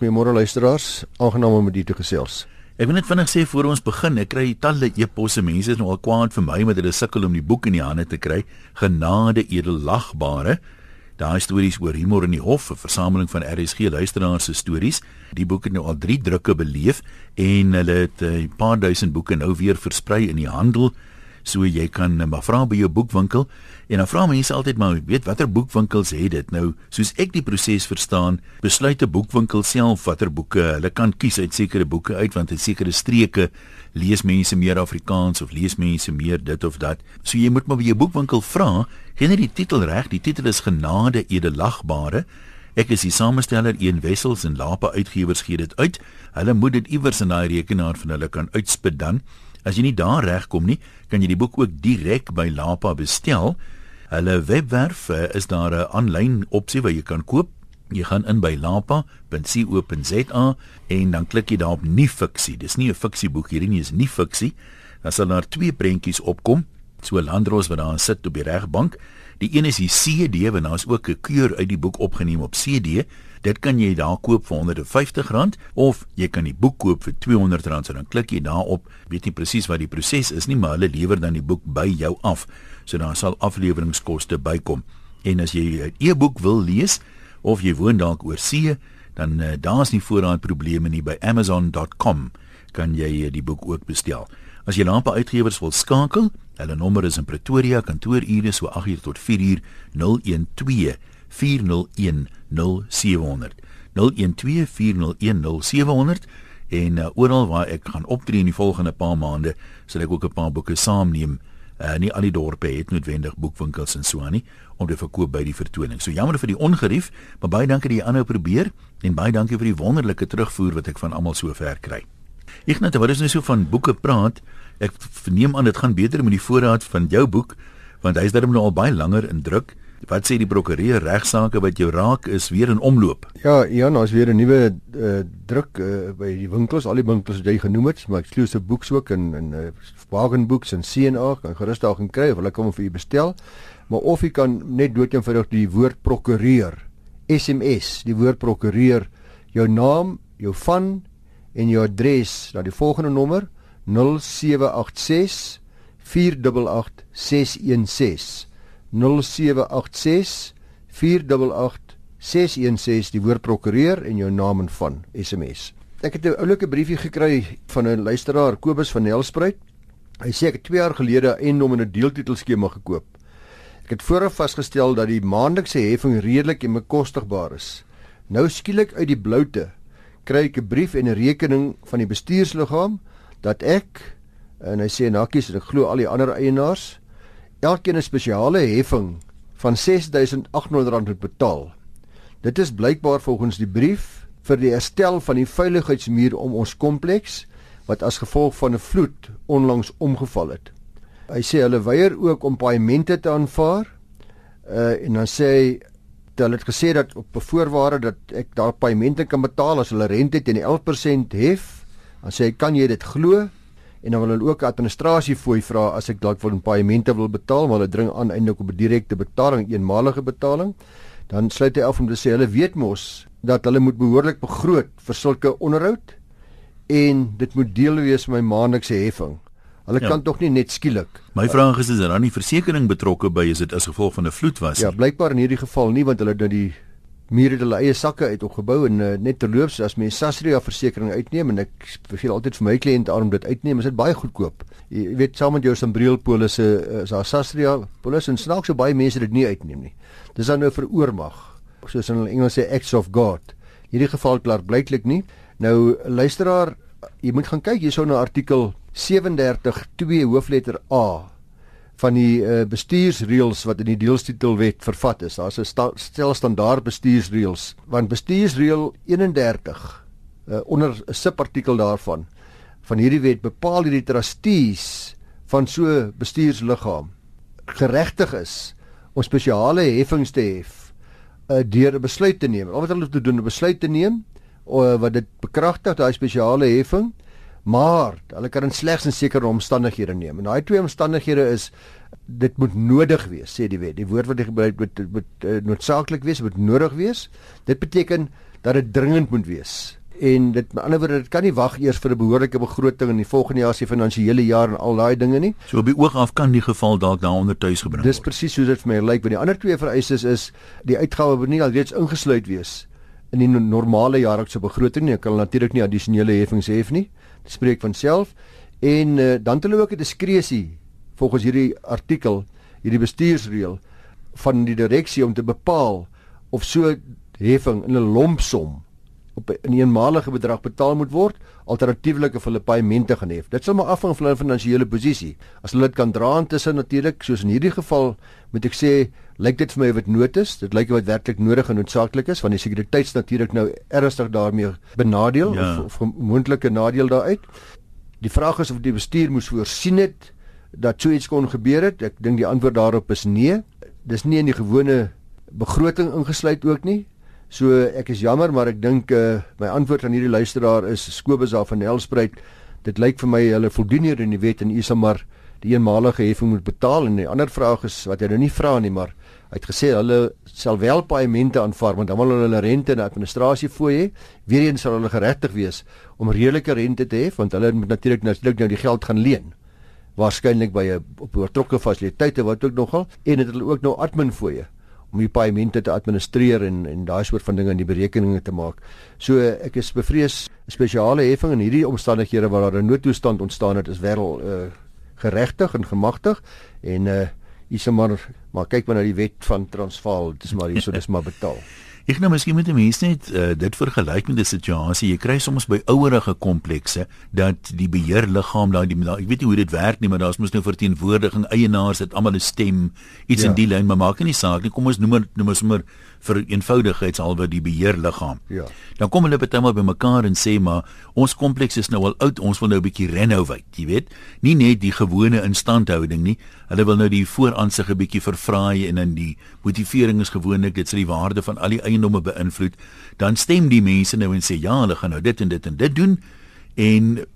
Goeiemôre luisteraars. Aangenaam om met u te gesels. Ek wil net vinnig sê voor ons begin, ek kry talle e-posse. Mense is nou al kwaad vir my met hulle sukkel om die boek in die hande te kry. Genade edelagbare. Daai stories oor humor in die hof, 'n versameling van RSG luisteraars se stories. Die boek het nou al 3 drukke beleef en hulle het eh, 'n uh, paar duisend boeke nou weer versprei in die handel. So jy kan uh, maar vra by jou boekwinkel en dan vra mense altyd maar weet watter boekwinkels het dit nou? Soos ek die proses verstaan besluit 'n boekwinkel self watter boeke. Hulle kan kies uit sekere boeke uit want in sekere streke lees mense meer Afrikaans of lees mense meer dit of dat. So jy moet maar by jou boekwinkel vra gee net die titel reg. Die titel is genade edelagbare. Ek is die samesteller een wessels en Lapa uitgewers gee dit uit. Hulle moet dit iewers in daai rekenaar van hulle kan uitspit dan. As jy nie daar regkom nie, kan jy die boek ook direk by Lapa bestel. Hulle webwerf uh, is daar 'n aanlyn opsie waar jy kan koop. Jy gaan in by lapa.co.za en dan klik jy daar op nuwe fiksie. Dis nie 'n fiksieboek hierdie nie, is nie fiksie. Dan sal daar twee prentjies opkom. So Landros wat daar sit op die regbank. Die een is die CD, want daar is ook 'n keur uit die boek opgeneem op CD. Dit kan jy daar koop vir R150 of jy kan die boek koop vir R200 so dan klik jy daarop. Weet nie presies wat die proses is nie, maar hulle lewer dan die boek by jou af so daar sal afleweringskoste bykom. En as jy 'n e-boek wil lees of jy woon dalk oor see, dan uh, daar's nie voorraad probleme nie by amazon.com kan jy uh, die boek ook bestel. As jy lampe uitgewers wil skakel, hulle nommer is in Pretoria kantoorure so 8uur tot 4uur 012 401 0700 012 401 0700 en uh, oral waar ek gaan optree in die volgende paar maande sal ek ook 'n paar boeke saamneem uh, nie al die dorpe het noodwendig boekwinkels en so aan nie om te verkoop by die vertoning. So jammer vir die ongerief, maar baie dankie dat jy aanhou probeer en baie dankie vir die wonderlike terugvoer wat ek van almal sover kry. Ignat, wat is nou so van boeke praat? Ek verneem aan dit gaan beter met die voorraad van jou boek want hy's darem nou al baie langer in druk. Wat sê die prokureur regsaake wat jou raak is weer in omloop? Ja, ja, nou is weer 'n nuwe uh, druk uh, by die winkels, al die winkels wat jy genoem het, maar eksklusiewe boeke ook in in uh, Wagenboeks en CNA kan gerus daar gaan kry of hulle kom vir u bestel. Maar of jy kan net doodeenvoudig die woord prokureur SMS, die woord prokureur, jou naam, jou van en jou adres na die volgende nommer 0786 488 616 0786 488 616 die woord prokureur en jou naam en van SMS. Ek het 'n oulike briefie gekry van 'n luisteraar Kobus van Nelspruit. Hy sê ek het 2 jaar gelede 'n nom en 'n deeltitelskema gekoop. Ek het vooraf vasgestel dat die maandelikse heffing redelik en bekostigbaar is. Nou skielik uit die bloute kry ek 'n brief en 'n rekening van die bestuursliggaam dat ek en hy sê nakkies en ek glo al die ander eienaars elkeen 'n spesiale heffing van R6800 moet betaal. Dit is blykbaar volgens die brief vir die herstel van die veiligheidsmuur om ons kompleks wat as gevolg van 'n vloed onlangs omgeval het. Hy sê hulle weier ook om paemente te aanvaar. Uh en dan sê hy hulle het gesê dat op voorwaarde dat ek daar paemente kan betaal as hulle rente teen 11% hef. Dan sê hy kan jy dit glo? En dan wil hulle ook administrasie fooi vra as ek dalk vir 'n paemente wil betaal, maar hulle dring aan eintlik op 'n direkte betaling, eenmalige betaling. Dan sluit hy af om te sê hulle weet mos dat hulle moet behoorlik begroot vir sulke onderhoud en dit moet deel wees van my maandelikse heffing. Hulle ja. kan tog nie net skielik. My vraag is is daar nie versekerings betrokke by as dit as gevolg van 'n vloed was ja, nie? Ja, blykbaar in hierdie geval nie want hulle het nou die mure het hulle eie sakke uit opgebou en uh, net terloops as mens Sasria versekerings uitneem en ek beveel altyd vir my kliënte aan om dit uitneem, is dit baie goedkoop. Jy weet saam met jou Sambriel polisse uh, is daar Sasria polisse en snaaks so baie mense dit nie uitneem nie. Dis dan nou vir oormag. Soos in Engels sê acts of God. Hierdie geval klaar blyklik nie. Nou luisteraar, jy moet gaan kyk hierso na artikel 37 2 hoofletter A van die uh, bestuursreëls wat in die deelstitelwet vervat is. Daar's 'n sta stel standaard bestuursreëls want bestuursreël 31 uh, eh, onder 'n subartikel daarvan van hierdie wet bepaal hierdie trustees van so bestuursliggaam geregtig is om spesiale heffings te hef uh, deur 'n besluit te neem. Of wat hulle te doen 'n besluit te neem uh, wat dit bekragtig daai spesiale heffing maar hulle kan slegs in sekere omstandighede neem. En daai twee omstandighede is dit moet nodig wees, sê die wet. Die woord wat gebruik moet moet uh, noodsaaklik wees, moet nodig wees. Dit beteken dat dit dringend moet wees. En dit met ander woorde dit kan nie wag eers vir 'n behoorlike begroting in die volgende jaar se finansiële jaar en al daai dinge nie. So op die oog af kan die geval dalk daaronder tuis gebring word. Dis presies hoe dit vir my lyk, want die ander twee vereistes is die uitgawe moet nie alreeds ingesluit wees in die normale jaarlikse begroting nie. Ek kan natuurlik nie addisionele heffings hê nie. Dit spreek van self. En uh, dan het hulle ook 'n diskresie volgens hierdie artikel, hierdie bestuursreël van die direksie om te bepaal of so heffing in 'n lompsom op 'n eenmalige bedrag betaal moet word, alternatiefelik of hulle paemente gaan hê. Dit sal maar afhang van hulle finansiële posisie. As hulle dit kan dra intussen natuurlik, soos in hierdie geval, moet ek sê, lyk dit vir my of dit nood is. Dit lyk of dit werklik nodig en noodsaaklik is want die sekuriteits natuurlik nou ernstig daarmee benadeel ja. of, of moontlike nadeel daaruit. Die vraag is of die bestuur moes voorsien het dat so iets kon gebeur het. Ek dink die antwoord daarop is nee. Dis nie in die gewone begroting ingesluit ook nie. So ek is jammer, maar ek dink uh, my antwoord aan hierdie luisteraar is Skobus daar van Helspruit. Dit lyk vir my hulle voldoen hier in die wet en u sal maar die eenmalige heffing moet betaal en die ander vraag is wat hy nou nie vra nie, maar hy het gesê hulle sal wel paemente aanvaar want dan wil hulle rente en administrasie fooi hê. Weereens sal hulle geregtig wees om redelike rente te hê want hulle moet natuurlik natuurlik nou die geld gaan leen waarskynlik by 'n op oortrokke fasiliteite wat ook nogal en het hulle ook nou admin fooie om die paemente te administreer en en daai soort van dinge in die berekeninge te maak. So ek is bevrees spesiale heffing in hierdie omstandighede waar daar 'n noodtoestand ontstaan het is wel uh, geregtig en gemagtig en uh is maar maar kyk maar na die wet van Transvaal, dis maar hierso dis maar betaal. Ek nou miskien met die mense net uh, dit vergelyk met 'n situasie. Jy kry soms by ouerige komplekse dat die beheerliggaam daai ek weet nie hoe dit werk nie, maar daar's mos nou verteenwoordiging, eienaars het almal 'n stem, iets ja. in die lyn, maar maak nie saak nie. Kom ons noem maar noem ons maar vir eenvoudigheidshalwe die beheerliggaam. Ja. Dan kom hulle bytelmal by mekaar en sê maar ons kompleks is nou al oud, ons wil nou 'n bietjie renovate, jy weet. Nie net die gewone instandhouding nie. Hulle wil nou die vooraansig 'n bietjie verfraai en dan die motivering is gewoonlik dit sal die waarde van al die eiendomme beïnvloed. Dan stem die mense nou en sê ja, hulle gaan nou dit en dit en dit doen en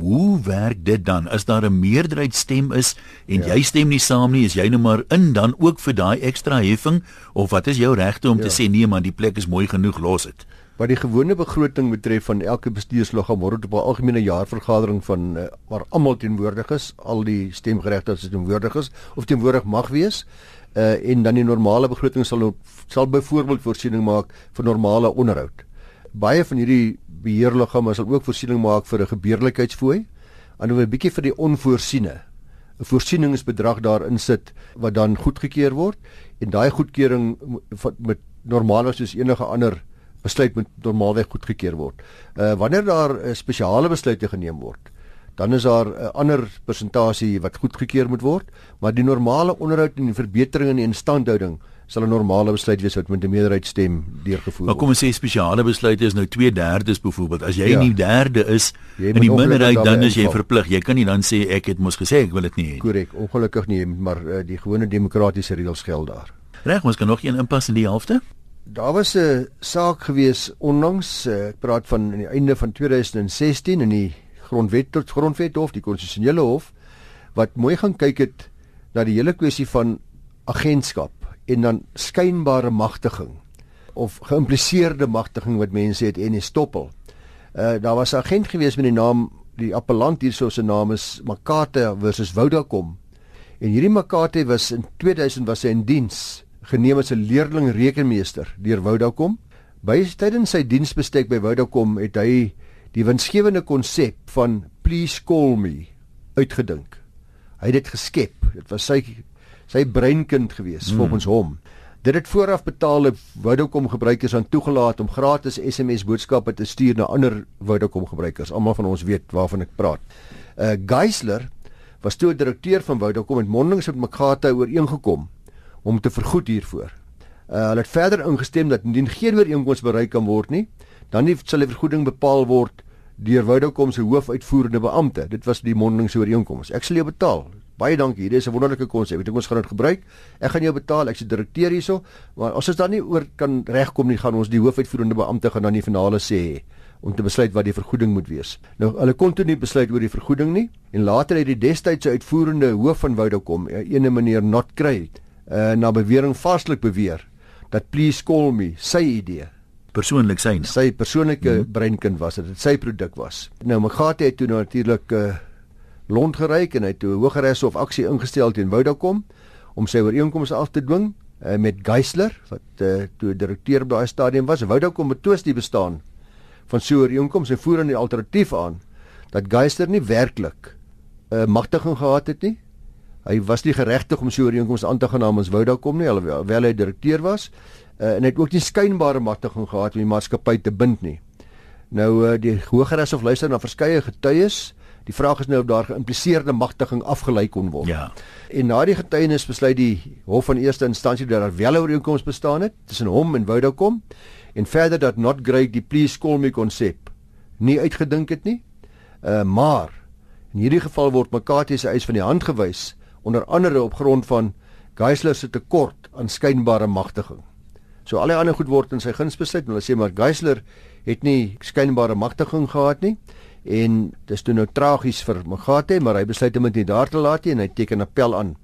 hoe werk dit dan as daar 'n meerderheid stem is en ja. jy stem nie saam nie is jy nou maar in dan ook vir daai ekstra heffing of wat is jou regte om ja. te sê nee man die plek is mooi genoeg los dit wat die gewone begroting betref van elke bestuursliggaam word op 'n algemene jaarvergadering van uh, waar almal teenwoordig is al die stemgeregtigdes teenwoordig is of teenwoordig mag wees uh, en dan die normale begroting sal sal byvoorbeeld voorsiening maak vir normale onderhoud baie van hierdie beheerliggame sal ook voorsiening maak vir 'n gebeurlikheidsfooi en dan 'n bietjie vir die onvoorsiene 'n voorsieningsbedrag daarin sit wat dan goedgekeur word en daai goedkeuring met normaalweg soos enige ander besluit moet normaalweg goedgekeur word. Uh wanneer daar uh, spesiale besluite geneem word, dan is daar 'n uh, ander persentasie wat goedgekeur moet word, maar die normale onderhoud en verbetering in die instandhouding sal 'n normale besluit wees wat met 'n meerderheid stem deurgevoer word. Maar kom ons sê spesiale besluite is nou 2/3 byvoorbeeld. As jy ja. nie derde is in die minderheid dan is jy verplig. Jy kan nie dan sê ek het mos gesê ek wil dit nie hê. Korrek, ongelukkig nie, maar uh, die gewone demokratiese reëls geld daar. Reg, ons kan nog een inpas in die helfte. Daar was 'n saak gewees onlangs, uh, ek praat van aan die einde van 2016 in die grondwet tot grondwet hof, die konstitusionele hof wat mooi gaan kyk het na die hele kwessie van agentskap en dan skynbare magtiging of geïmpliseerde magtiging wat mense het en 'n stoppel. Uh daar was 'n agent gewees met die naam die appellant hierso se naam is Makate versus Vodacom. En hierdie Makate was in 2000 was hy in diens geneem as 'n leerling rekenmeester deur Vodacom. By tydens sy diensbestek by Vodacom het hy die winsgewende konsep van please call me uitgedink. Hy het dit geskep. Dit was sy sy breinkind gewees hmm. volgens hom. Dit het vooraf betaalde Vodacom gebruikers aan toegelaat om gratis SMS boodskappe te stuur na ander Vodacom gebruikers. Almal van ons weet waarvan ek praat. Uh Geisler was toe direkteur van Vodacom en mondelings met Makata ooreengekom om te vergoed hiervoor. Uh hulle het verder ingestem dat indien geen ooreenkoms bereik kan word nie, dan nie sal die vergoeding bepaal word deur Vodacom se hoofuitvoerende beampte. Dit was die mondelings ooreenkoms. Ek sal jou betaal. Baie dankie. Hierdie is 'n wonderlike konsep. Ek dink ons gaan dit gebruik. Ek gaan jou betaal. Ek's die direkteur hierso. Maar as ons dan nie oor kan regkom nie, gaan ons die hoofuitvoerende beampte gaan dan die finale sê om te besluit wat die vergoeding moet wees. Nou hulle kon toe nie besluit oor die vergoeding nie en later het die destydse uitvoerende hoof van Vodacom, eh, ene meneer Notcray, uh, na bewering vaslik beweer dat please call me sy idee persoonlik syne. Sy persoonlike mm -hmm. breinkind was dit. Dit sy produk was. Nou Magate het toe natuurlik uh, lont geryk en hy het toe hogeres of aksie ingestel teen Vodacom om sy ooreenkomste af te dwing uh, met Geisler wat uh, toe direkteur by daai stadium was. Vodacom betwis die bestaan van so 'n ooreenkoms en voer aan die alternatief aan dat Geisler nie werklik 'n uh, magtiging gehad het nie. Hy was nie geregtig om so 'n ooreenkoms aan te gaan namens Vodacom nie alhoewel hy direkteur was uh, en hy het ook nie skynbare magtiging gehad om die maatskappy te bind nie. Nou uh, die Hooggeregs Hof luister na verskeie getuies. Die vraag is nou of daar geïmpliseerde magtiging afgelei kon word. Ja. En na die getuienis besluit die hof van eerste instansie dat daar wel 'n ooreenkoms bestaan het tussen hom en Vodacom en verder dat not great die please call me konsep nie uitgedink het nie. Uh maar in hierdie geval word Makati se eis van die hand gewys onder andere op grond van Geisler se tekort aan skynbare magtiging. So al die ander goed word in sy guns besluit. Hulle sê maar Geisler het nie skynbare magtiging gehad nie en dis toe nou tragies vir Magate, maar hy besluit om dit nie daar te laat nie en hy teken appel aan.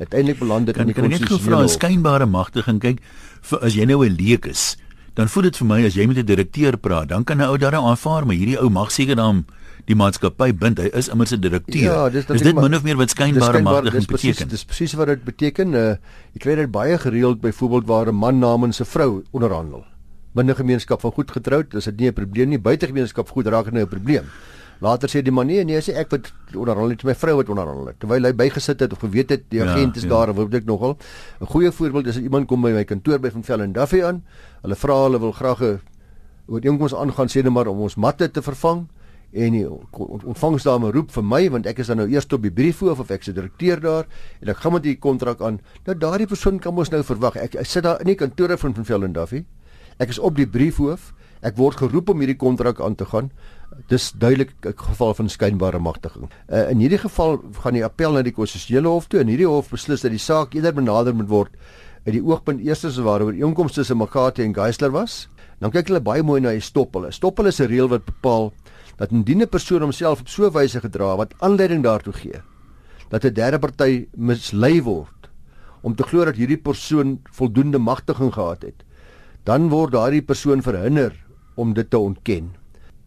Uiteindelik beland dit in die konstitusionele skynbare magtiging. Kyk, vir, as jy nou 'n leek is, dan voel dit vir my as jy met 'n direkteur praat, dan kan 'n ou daar aanvaar, maar hierdie ou mag seker dan die maatskappy bind. Hy is immers 'n direkteur. Ja, dis, is dit min of meer wat skynbare magtiging beteken? Dis presies wat dit beteken. Uh, jy kry dit baie gereeld byvoorbeeld waar 'n man namens 'n vrou onderhandel. Binne gemeenskap van goed getroud, is dit nie 'n probleem nie. Buite gemeenskap goed raak nou 'n probleem. Later sê die man nee, nee, sê ek wat onderhandel het my vrou wat onderhandel het. Terwyl hy bygesit het of geweet het die ja, agent is ja, daar, wou ek nogal 'n goeie voorbeeld is iemand kom by my kantoor by van Vel en Duffy aan. Hulle vra hulle wil graag 'n ooreenkoms aangaan sê net maar om ons matte te vervang en die ontvangsdame roep vir my want ek is dan nou eers op die briefhoof of ek se direkteur daar en ek gaan met die kontrak aan. Nou daardie persoon kan ons nou verwag. Ek, ek sit daar in die kantore van van Vel en Duffy. Ek is op die briefhoof. Ek word geroep om hierdie kontrak aan te gaan. Dis duidelik 'n geval van skynbare magtiging. Uh, in hierdie geval gaan die appel na die konstitusionele hof toe en hierdie hof beslis dat die saak eerder benader moet word uit die oogpunt eerstens waaroor inkomste tussen Makati en Geisler was. Dan kyk hulle baie mooi na die stoppel. Stoppel is 'n reël wat bepaal dat indien 'n persoon homself op so 'n wyse gedra wat aanleiding daartoe gee dat 'n derde party mislei word om te glo dat hierdie persoon voldoende magtiging gehad het, dan word daardie persoon verhinder om dit te ontken.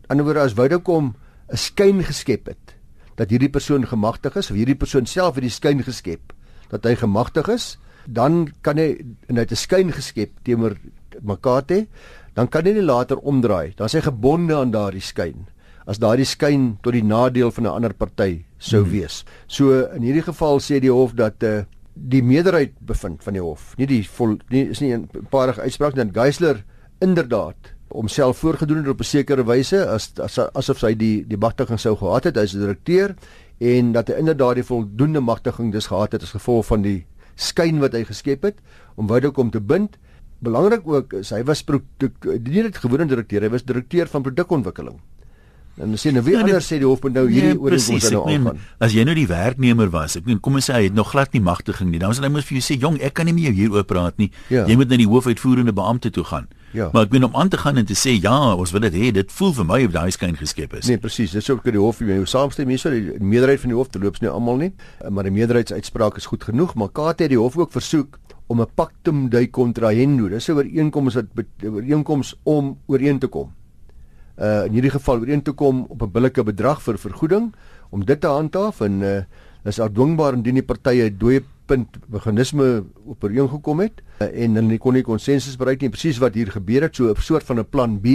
Anderswoorde as Vodacom 'n skyn geskep het dat hierdie persoon gemagtig is of hierdie persoon self het die skyn geskep dat hy gemagtig is, dan kan hy net 'n skyn geskep teenoor Makate, dan kan hy nie later omdraai. Dan is hy gebonde aan daardie skyn. As daardie skyn tot die nadeel van 'n ander party sou hmm. wees. So in hierdie geval sê die hof dat uh, die meerderheid bevind van die hof, nie die vol nie is nie 'n paar uitspraak dat Geisler inderdaad homself voorgedoen het op 'n sekere wyse as, as asof hy die die magtiging sou gehad het as direkteur en dat hy inderdaad die voldoende magtiging dus gehad het as gevolg van die skyn wat hy geskep het om Vodacom te bind. Belangrik ook is hy was nie net gewone direkteur, hy was direkteur van produkontwikkeling. En sien nou wie ja, anders sê die hof moet nou hierdie nee, ooreenkoms nou aangaan. As jy nou die werknemer was, ek meen kom ons sê hy het nog glad nie magtiging nie. Dan sal hy mos vir jou sê, "Jong, ek kan nie met jou hieroor praat nie. Ja. Jy moet na die hoofuitvoerende beampte toe gaan." Ja. Maar ek bedoel om aan te gaan en te sê, "Ja, ons wil dit hê. Dit voel vir my of daai skyn geskep is." Nee, presies. Dis ook die hof jy saamstem hierso, die meerderheid van die hof te loops nie almal nie, maar die meerderheidsuitspraak is goed genoeg, maar KT het die hof ook versoek om 'n pactum dei contrahendo. Dis 'n ooreenkoms wat ooreenkoms om ooreen te kom uh in hierdie geval ooreen te kom op 'n billike bedrag vir vergoeding om dit te handhaaf en uh is afdwingbaar indien die partye dooie punt meganisme ooreen gekom het uh, en hulle kon nie konsensus bereik nie presies wat hier gebeur het so 'n soort van 'n plan B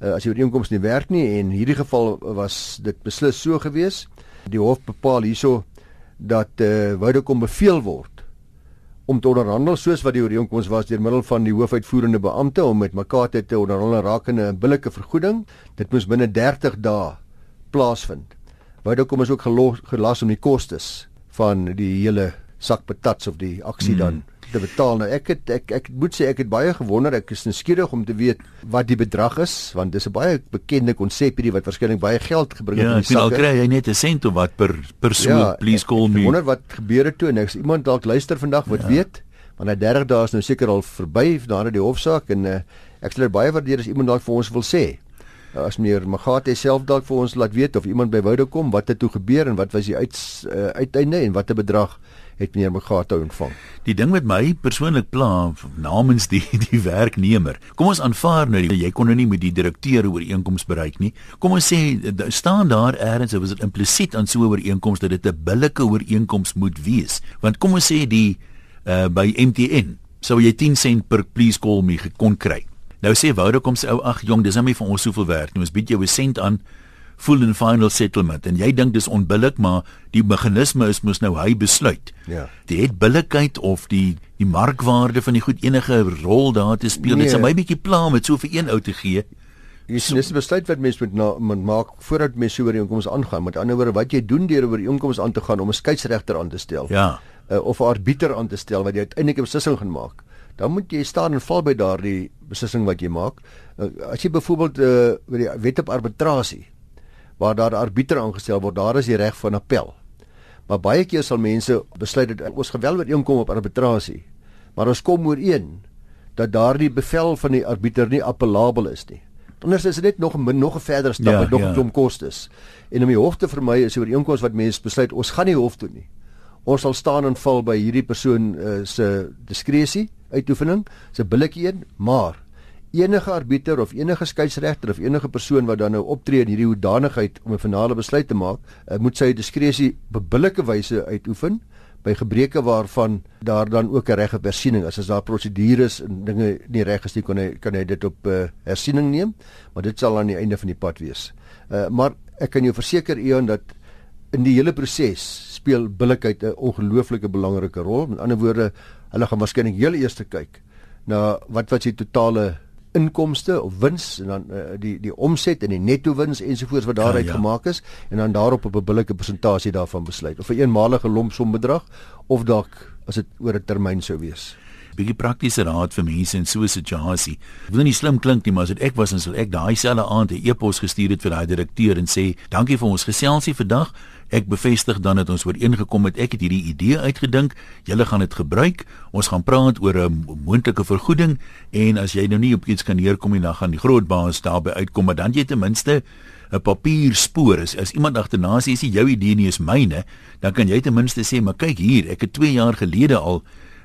uh, as die ooreenkoms nie werk nie en in hierdie geval was dit beslis so gewees. Die hof bepaal hierso dat uh Vodacom beveel word om te onderhandel soos wat die ooreenkoms was deur middel van die hoofuitvoerende beampte om met mekaar te onderhandel rakende 'n billike vergoeding. Dit moes binne 30 dae plaasvind. Vodacom is ook gelos, gelas om die kostes van die hele sak patats of die aksie dan mm te betaal. Nou ek het ek ek moet sê ek het baie gewonder. Ek is nuuskierig om te weet wat die bedrag is want dis 'n baie bekende konsep hierdie wat waarskynlik baie geld gebring het ja, in die sak. Ja, ek kry jy net 'n sent of wat per persoon. Ja, Please call me. Ek wonder wat gebeur het toe en ek iemand dalk luister vandag wat ja. weet. Want hy 30 dae is nou seker al verby nadat die hofsaak en uh, ek sal baie waardeer as iemand dalk vir ons wil sê. Uh, as meneer Magate self dalk vir ons laat weet of iemand by Woude kom wat het toe gebeur en wat was die uit uh, uiteinde en watter bedrag het meneer Magata ontvang. Die ding met my persoonlik pla namens die die werknemer. Kom ons aanvaar nou jy kon nou nie met die direkteur ooreenkoms bereik nie. Kom ons sê staan daar eers of is dit implisiet aan so 'n ooreenkoms dat dit 'n billike ooreenkoms moet wees? Want kom ons sê die uh by MTN sou jy 10 sent per please call me gekon kry. Nou sê Wouter kom sê ou ag jong, dis nou vir ons soveel werk. Nou ons bied jou 'n sent aan full and final settlement en jy dink dis onbillik maar die meganisme is mos nou hy besluit. Ja. Die het billikheid of die die markwaarde van die goed enige rol daar te speel. Nee. Dit is my bietjie pla om dit so vir een ou te gee. Dis so, dis 'n besluit wat mens moet, na, moet maak voordat mens so oor die inkomste aangaan. Met ander woorde, wat jy doen deur oor die inkomste aan te gaan om 'n skeieregter aan te stel. Ja. Uh, of 'n arbiter aan te stel wat jy uiteindelik 'n beslissing gaan maak. Dan moet jy staan en val by daardie beslissing wat jy maak. Uh, as jy byvoorbeeld uh, by die wet op arbitrasie waar daar 'n arbiter aangestel word, daar is die reg van appel. Maar baie keer sal mense besluit dat ons gewel oor inkom op arbitrasie. Maar ons kom ooreen dat daardie bevel van die arbiter nie appellabel is nie. Anders is dit net nog 'n nog 'n verdere stap ja, met nog 'n ja. klomp kostes. En om die hof te vermy is oor inkomste wat mense besluit ons gaan nie hof toe nie. Ons sal staan en val by hierdie persoon uh, se diskresie uitoefening, se billetjie een, maar enige arbiter of enige skeieregter of enige persoon wat dan nou optree in hierdie hoedanigheid om 'n finale besluit te maak, uh, moet sy diskresie op billike wyse uitoefen by gebreke waarvan daar dan ook 'n reg op hersiening is as daar prosedures en dinge nie reg is nie kan hy kan hy dit op uh, hersiening neem maar dit sal aan die einde van die pad wees. Uh, maar ek kan jou verseker Ion dat in die hele proses speel billikheid 'n ongelooflike belangrike rol. Met ander woorde, hulle gaan waarskynlik heel eers kyk na wat wat sy totale inkomste of wins en dan uh, die die omset en die netto wins ensovoorts wat daaruit ja, ja. gemaak is en dan daarop op 'n billike persentasie daarvan besluit of 'n een eenmalige lompsom bedrag of dalk as dit oor 'n termyn sou wees bietjie praktiese raad vir mense in so 'n situasie. Ek wil nie slim klink nie, maar as dit ek was, dan sou ek daai selfde aand 'n e-pos gestuur het vir daai direkteur en sê, "Dankie vir ons geselsie vandag. Ek bevestig dan dat ons ooreengekom het. Ek het hierdie idee uitgedink. Julle gaan dit gebruik. Ons gaan praat oor 'n moontlike vergoeding en as jy nou nie op iets kan neerkom nie, dan gaan die groot baas daarby uitkom, maar dan jy ten minste 'n papierspoor is. As iemand agterna sê dit jou idee nie is myne, dan kan jy ten minste sê, "Maar kyk hier, ek het 2 jaar gelede al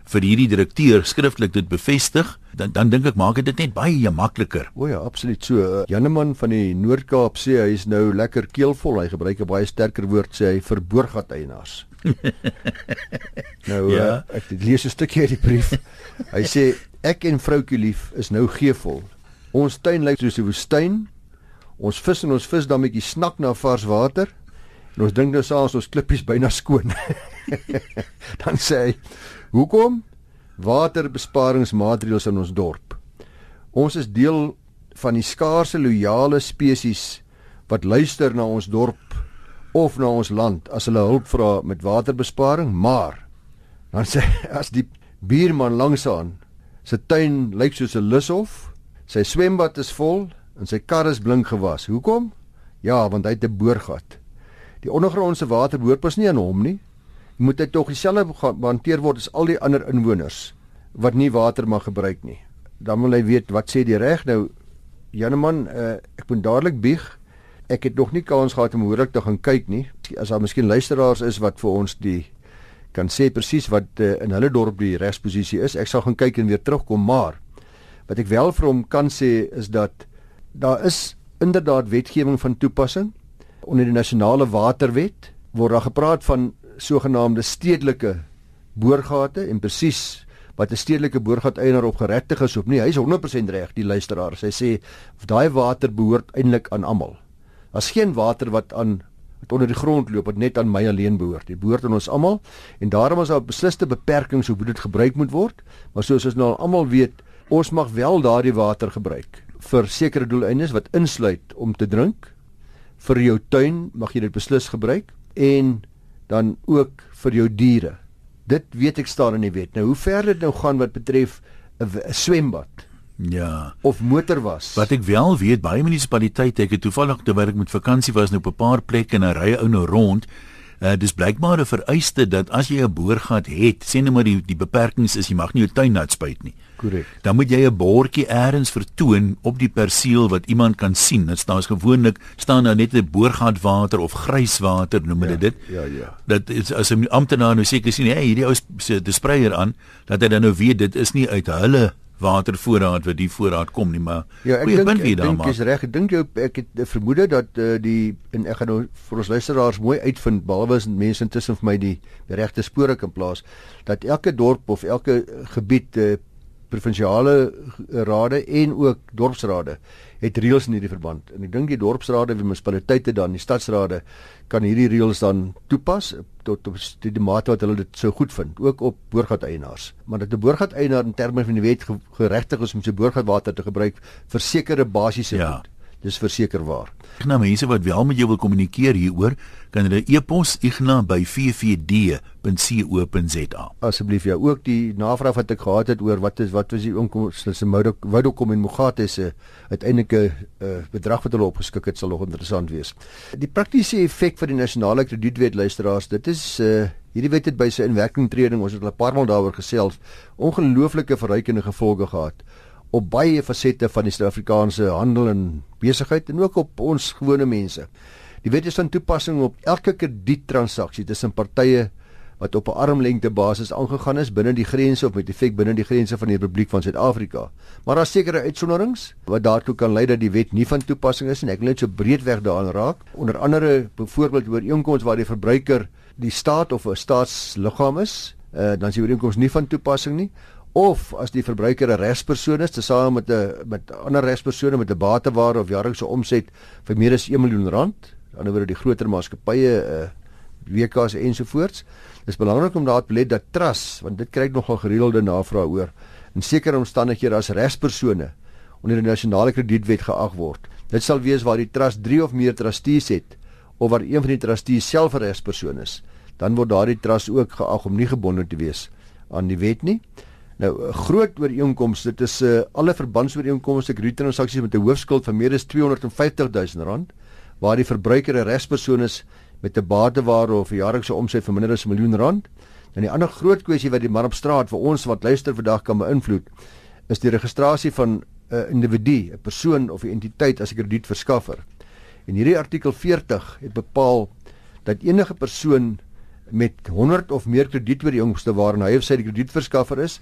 vir hierdie direkteur skriftelik dit bevestig, dan dan dink ek maak dit net baie makliker. O ja, absoluut so. Uh, Janneman van die Noord-Kaap sê hy is nou lekker keelvol. Hy gebruik 'n baie sterker woord sê hy vir boorgat eienaars. nou ja. uh, ek lees 'n stukkie uit die brief. Hy sê ek en vroutjie lief is nou geevol. Ons tuin lyk soos 'n woestyn. Ons vis en ons visdammetjie snak na vars water. En ons dink nou saans ons klippies byna skoon. dan sê hy Hoekom? Waterbesparingsmaatreëls in ons dorp. Ons is deel van die skaarse loyale spesies wat luister na ons dorp of na ons land as hulle hulp vra met waterbesparing, maar dan sê as die buurman langsaan se tuin lyk soos 'n lushof, sy swembad is vol en sy kar is blink gewas. Hoekom? Ja, want hy het 'n boorgat. Die ondergrondse water behoort pas nie aan hom nie moet dit tog dieselfde hanteer word as al die ander inwoners wat nie water mag gebruik nie. Dan wil hy weet wat sê die reg nou Janeman, uh, ek moet dadelik bieg. Ek het nog nie kans gehad om hoorlik te gaan kyk nie. As daar miskien luisteraars is wat vir ons die kan sê presies wat uh, in hulle dorp die regsposisie is, ek sal gaan kyk en weer terugkom, maar wat ek wel vir hom kan sê is dat daar is inderdaad wetgewing van toepassing onder die nasionale waterwet word daar gepraat van sogenaamde stedelike boorgate en presies wat 'n stedelike boorgat eienaar op geregtig is of nie. Hy's 100% reg, die luisteraar. Hy sê daai water behoort eintlik aan almal. Daar's geen water wat aan wat onder die grond loop wat net aan my alleen behoort. Dit behoort aan ons almal en daarom is daar besliste beperkings hoe dit gebruik moet word. Maar soos ons nou almal weet, ons mag wel daardie water gebruik vir sekere doeleindes wat insluit om te drink. Vir jou tuin mag jy dit beslis gebruik en dan ook vir jou diere. Dit weet ek staan in die wet. Nou hoe ver dit nou gaan wat betref 'n swembad. Ja. Of motorwas. Wat ek wel weet, baie munisipaliteite, ek het toevallig terwyl ek met vakansie was nou op 'n paar plekke en 'n ry ou nou rond. Uh dis blykbaar 'n vereiste dat as jy 'n boorgat het, sê net maar die die beperkings is jy mag nie jou tuin nat spuit nie. Korrek. Dan moet jy 'n bordjie eers vertoon op die perseel wat iemand kan sien. Dit staan gewoonlik staan daar net 'n boorgatwater of gryswater noem hulle ja, dit. Ja, ja. Dat is as 'n amptenaar nou seker sien, hey, hierdie ou se spreier aan, dat hy dan nou weet dit is nie uit hulle watervoorraad wat die voorraad kom nie maar ja ek dink ek dink jy's reg ek dink jy ek het 'n vermoede dat uh, die en ek gaan nou vir ons luisteraars mooi uitvind behalwe as mense intussen vir my die, die regte spore kan plaas dat elke dorp of elke gebied uh, provinsiale rade en ook dorpsrade het reëls in hierdie verband en ek dink die dorpsrade en munisipaliteite dan die stadsrade kan hierdie reëls dan toepas tot op die mate wat hulle dit sou goed vind, ook op boorgateienaars. Maar dat 'n boorgateienaar in terme van die wet geregtig is om sy boorgatwater te gebruik vir sekere basiese ja. goed. Dis verseker waar. Nou mense wat wel met jou wil kommunikeer hieroor, kan hulle e-pos igna@ffd.co.za. Asseblief ja, ook die navraag wat ek gehad het oor wat is wat was die inkomste Woudokom en Mogate se uiteindelike uh, bedrag wat hulle opgeskik het sal nog interessant wees. Die praktiese effek van die nasionale kredietwet luisteraars, dit is uh, hierdie wet het by sy inwerkingtreding, ons het al 'n paar maal daaroor gesels, ongelooflike verrykende gevolge gehad op baie fasette van die Suid-Afrikaanse handel en besigheid en ook op ons gewone mense. Die wet is van toepassing op elke krediettransaksie tussen partye wat op 'n armlengte basis aangegaan is binne die grense of met effek binne die grense van die Republiek van Suid-Afrika. Maar daar sekerre uitsonderings wat daartoe kan lei dat die wet nie van toepassing is en ek wil net so breedweg daaraan raak. Onder andere byvoorbeeld oor inkomste waar die verbruiker die staat of 'n staatsliggaam is, uh, dan is die ooreenkoms nie van toepassing nie of as die verbruiker 'n regspersoon is tesame met 'n met ander regspersone met 'n bateware of jaarlikse omset vir meer as 1 miljoen rand, aan die ander wyse die groter maatskappye uh eh, WK's ensovoorts. Dis belangrik om daar te let dat trust, want dit kry nogal gereelde navrae oor in sekere omstandighede as regspersone onder die nasionale kredietwet geag word. Dit sal wees waar die trust 3 of meer trustees het of waar een van die trustees self 'n regspersoon is, dan word daardie trust ook geag om nie gebonde te wees aan die wet nie. Nou 'n groot ooreenkoms, dit is uh, alle verbandsooreenkomste kredietransaksies met 'n hoofskuld van meer as 250 000 rand waar die verbruiker 'n regspersoon is met 'n bateware of 'n jaarlikse omset van minder as 'n miljoen rand. En die ander groot kwessie wat die man op straat vir ons wat luister vandag kan beïnvloed, is die registrasie van 'n uh, individu, 'n persoon of 'n entiteit as 'n kredietverskaffer. En hierdie artikel 40 het bepaal dat enige persoon met 100 of meer kredietooreenkomste waarin hy of sy die kredietverskaffer is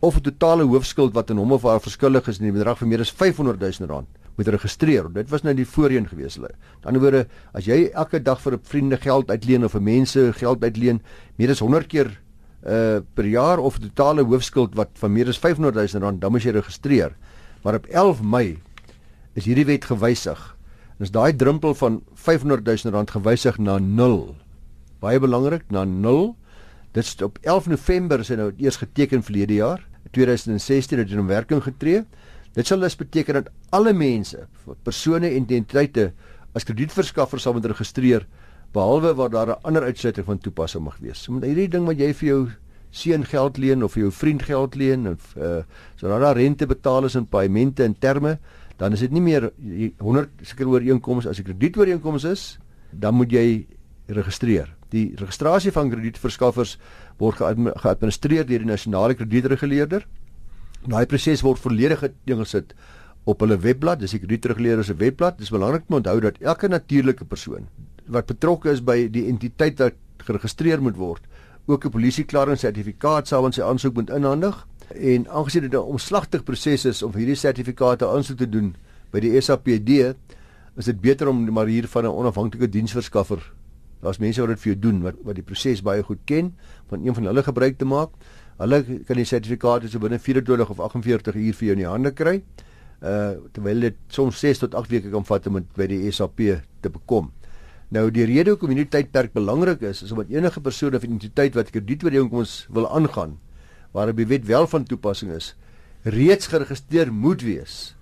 of 'n totale hoofskuld wat aan hom of haar verskuldig is in die bedrag van meer as 500 000 rand moet registreer. Dit was nou die voorheen gewees hulle. Aan die ander woorde, as jy elke dag vir 'n vriende geld uitleen of vir mense geld uitleen meer as 100 keer uh per jaar of totale hoofskuld wat van meer as 500 000 rand, dan moet jy registreer. Maar op 11 Mei is hierdie wet gewysig. En as daai drempel van 500 000 rand gewysig na 0 baie belangrik na 0. Dit is op 11 November is hy nou eers geteken verlede jaar, 2016 het hy in werking getree. Dit sal dus beteken dat alle mense, persone en entiteite as kredietverskaffers sal moet registreer behalwe waar daar 'n ander uitsluiting van toepassing mag wees. Met hierdie ding wat jy vir jou seun geld leen of vir jou vriend geld leen of uh so daar rente betaal is in paemente en terme, dan is dit nie meer 100 seker ooreenkomste as 'n kredietooreenkoms is, dan moet jy registreer. Die registrasie van kredietverskaffers word geadministreer deur die nasionale kredietreguleerder. Daai proses word volledig ingesit op hulle webblad, dis die kredietreguleerder se webblad. Dis belangrik om onthou dat elke natuurlike persoon wat betrokke is by die entiteit wat geregistreer moet word, ook 'n polisieklaring sertifikaat sou aan sy aansoek moet inhandig. En aangesien dit 'n omslagtig proses is om hierdie sertifikate aansoek te doen by die SAPD, is dit beter om maar hier van 'n onafhanklike diensverskaffer Daar's mense wat dit vir jou doen wat wat die proses baie goed ken van een van hulle gebruik te maak. Hulle kan die sertifikate so binne 24 of 48 uur vir jou in die hande kry. Uh terwyl dit soms 6 tot 8 weke kan vat om dit by die SAP te bekom. Nou die rede hoekom hierdie tydperk belangrik is, is omdat enige persoon of entiteit wat kredietooreenkomste wil aangaan, waar die wet wel van toepassing is, reeds geregistreer moet wees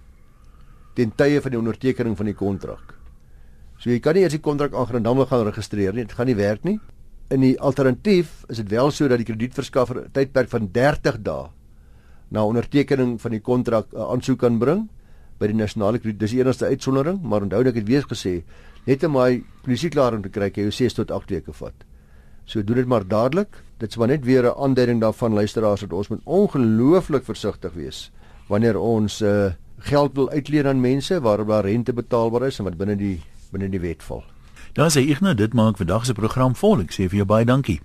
ten tye van die ondertekening van die kontrak. So jy kan nie eers die kontrak aangaan en dan gaan registreer nie. Dit gaan nie werk nie. In die alternatief is dit wel so dat die kredietverskaffer 'n tydperk van 30 dae na ondertekening van die kontrak 'n aansoek kan bring by die nasionale krediet. Dis die enigste uitsondering, maar onthou ek het weer gesê, net om my polisieklaring te kry, jy 6 tot 8 weke vat. So doen dit maar dadelik. Dit is maar net weer 'n aanduiding daarvan luisteraars dat ons moet ongelooflik versigtig wees wanneer ons uh, geld wil uitleen aan mense waarop daar rente betaalbaar is en wat binne die binne die wet val. Dan sê ek nou dit maak vandag se program vol. Ek sê vir jou baie dankie.